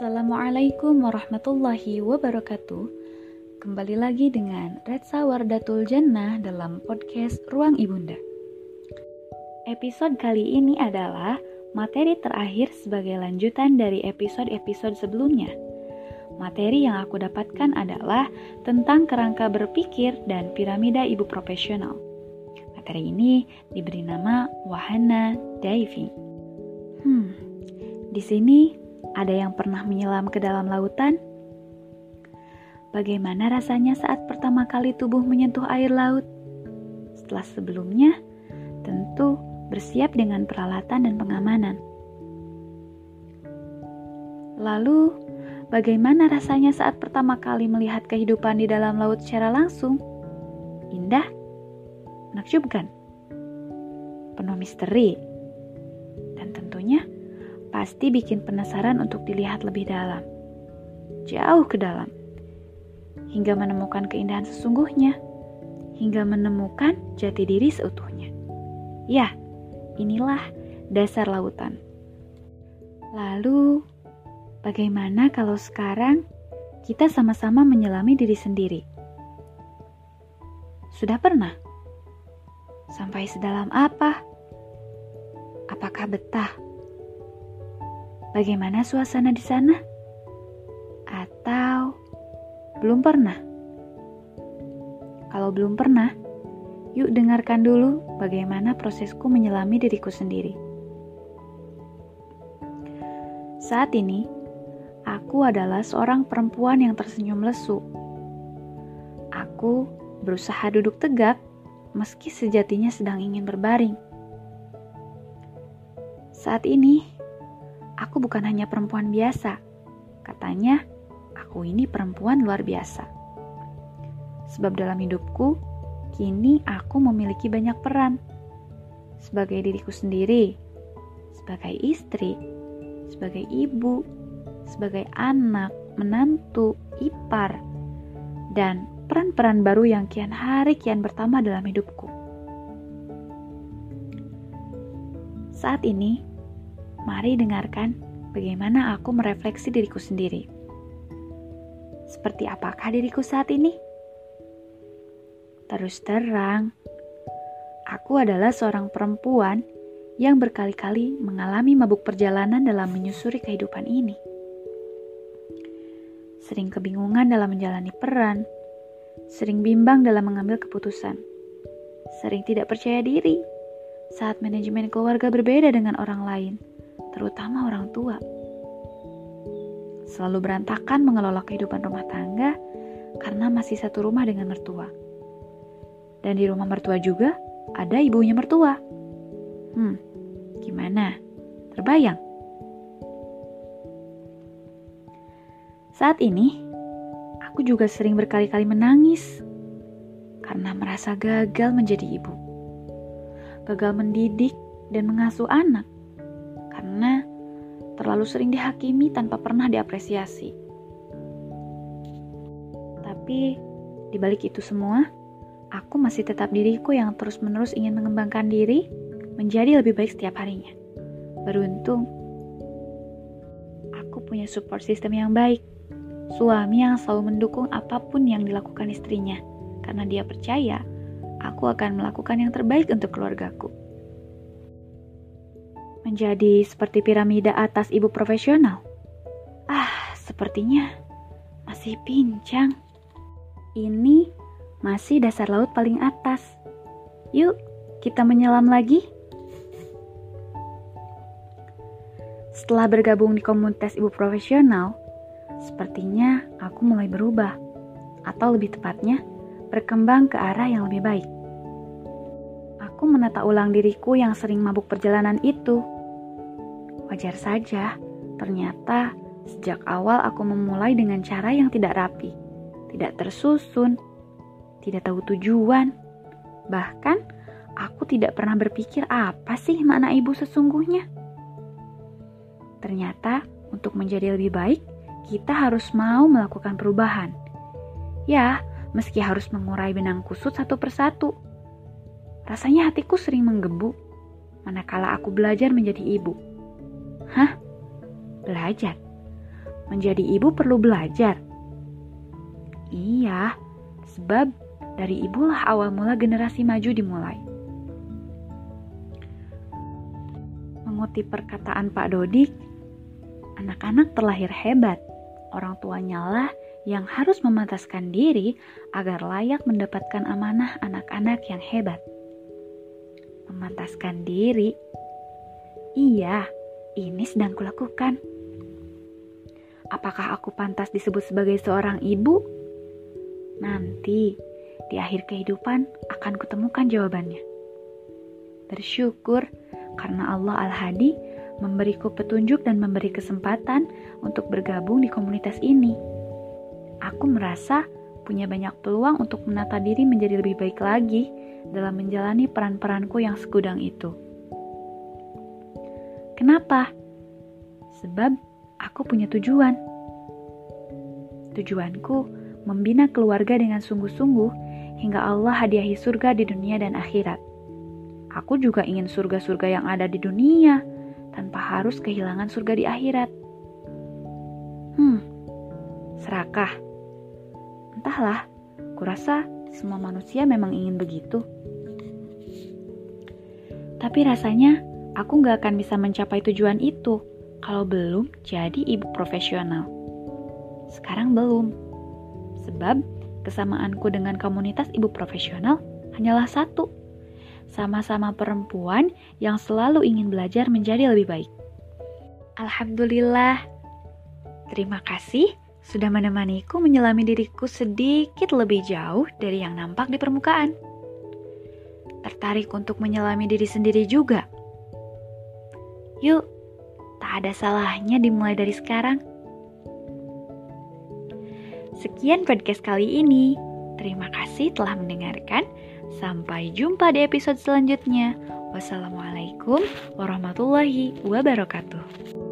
Assalamualaikum warahmatullahi wabarakatuh. Kembali lagi dengan Retsa Wardatul Jannah dalam podcast Ruang Ibunda. Episode kali ini adalah materi terakhir sebagai lanjutan dari episode-episode sebelumnya. Materi yang aku dapatkan adalah tentang kerangka berpikir dan piramida ibu profesional. Materi ini diberi nama Wahana Diving. Hmm, di sini ada yang pernah menyelam ke dalam lautan? Bagaimana rasanya saat pertama kali tubuh menyentuh air laut? Setelah sebelumnya, tentu bersiap dengan peralatan dan pengamanan. Lalu, bagaimana rasanya saat pertama kali melihat kehidupan di dalam laut secara langsung? Indah? Menakjubkan? Penuh misteri? Dan tentunya, pasti bikin penasaran untuk dilihat lebih dalam, jauh ke dalam, hingga menemukan keindahan sesungguhnya, hingga menemukan jati diri seutuhnya. Ya, inilah dasar lautan. Lalu, bagaimana kalau sekarang kita sama-sama menyelami diri sendiri? Sudah pernah? Sampai sedalam apa? Apakah betah? Bagaimana suasana di sana? Atau belum pernah? Kalau belum pernah, yuk dengarkan dulu bagaimana prosesku menyelami diriku sendiri. Saat ini, aku adalah seorang perempuan yang tersenyum lesu. Aku berusaha duduk tegak meski sejatinya sedang ingin berbaring. Saat ini, aku bukan hanya perempuan biasa. Katanya, aku ini perempuan luar biasa. Sebab dalam hidupku, kini aku memiliki banyak peran. Sebagai diriku sendiri, sebagai istri, sebagai ibu, sebagai anak, menantu, ipar, dan peran-peran baru yang kian hari kian bertambah dalam hidupku. Saat ini, Mari dengarkan bagaimana aku merefleksi diriku sendiri. Seperti apakah diriku saat ini? Terus terang, aku adalah seorang perempuan yang berkali-kali mengalami mabuk perjalanan dalam menyusuri kehidupan ini. Sering kebingungan dalam menjalani peran, sering bimbang dalam mengambil keputusan, sering tidak percaya diri saat manajemen keluarga berbeda dengan orang lain terutama orang tua. Selalu berantakan mengelola kehidupan rumah tangga karena masih satu rumah dengan mertua. Dan di rumah mertua juga ada ibunya mertua. Hmm, gimana? Terbayang? Saat ini, aku juga sering berkali-kali menangis karena merasa gagal menjadi ibu. Gagal mendidik dan mengasuh anak karena terlalu sering dihakimi tanpa pernah diapresiasi. Tapi di balik itu semua, aku masih tetap diriku yang terus-menerus ingin mengembangkan diri menjadi lebih baik setiap harinya. Beruntung, aku punya support system yang baik. Suami yang selalu mendukung apa pun yang dilakukan istrinya, karena dia percaya aku akan melakukan yang terbaik untuk keluargaku menjadi seperti piramida atas ibu profesional. Ah, sepertinya masih pincang. Ini masih dasar laut paling atas. Yuk, kita menyelam lagi. Setelah bergabung di komunitas ibu profesional, sepertinya aku mulai berubah, atau lebih tepatnya, berkembang ke arah yang lebih baik. Aku menata ulang diriku yang sering mabuk perjalanan itu. Wajar saja, ternyata sejak awal aku memulai dengan cara yang tidak rapi, tidak tersusun, tidak tahu tujuan. Bahkan, aku tidak pernah berpikir apa sih makna ibu sesungguhnya. Ternyata, untuk menjadi lebih baik, kita harus mau melakukan perubahan. Ya, meski harus mengurai benang kusut satu persatu Rasanya hatiku sering menggebu manakala aku belajar menjadi ibu. Hah? Belajar? menjadi ibu perlu belajar. Iya, sebab dari ibulah awal mula generasi maju dimulai. Mengutip perkataan Pak Dodik, anak-anak terlahir hebat. Orang tuanya lah yang harus memantaskan diri agar layak mendapatkan amanah anak-anak yang hebat. Memantaskan diri? Iya, ini sedang kulakukan. Apakah aku pantas disebut sebagai seorang ibu? Nanti, di akhir kehidupan akan kutemukan jawabannya. Bersyukur karena Allah Al-Hadi memberiku petunjuk dan memberi kesempatan untuk bergabung di komunitas ini aku merasa punya banyak peluang untuk menata diri menjadi lebih baik lagi dalam menjalani peran-peranku yang segudang itu. Kenapa? Sebab aku punya tujuan. Tujuanku membina keluarga dengan sungguh-sungguh hingga Allah hadiahi surga di dunia dan akhirat. Aku juga ingin surga-surga yang ada di dunia tanpa harus kehilangan surga di akhirat. Hmm, serakah Entahlah, kurasa semua manusia memang ingin begitu. Tapi rasanya aku gak akan bisa mencapai tujuan itu kalau belum jadi ibu profesional. Sekarang belum. Sebab kesamaanku dengan komunitas ibu profesional hanyalah satu. Sama-sama perempuan yang selalu ingin belajar menjadi lebih baik. Alhamdulillah. Terima kasih sudah menemaniku menyelami diriku sedikit lebih jauh dari yang nampak di permukaan. Tertarik untuk menyelami diri sendiri juga. Yuk, tak ada salahnya dimulai dari sekarang. Sekian podcast kali ini. Terima kasih telah mendengarkan. Sampai jumpa di episode selanjutnya. Wassalamualaikum warahmatullahi wabarakatuh.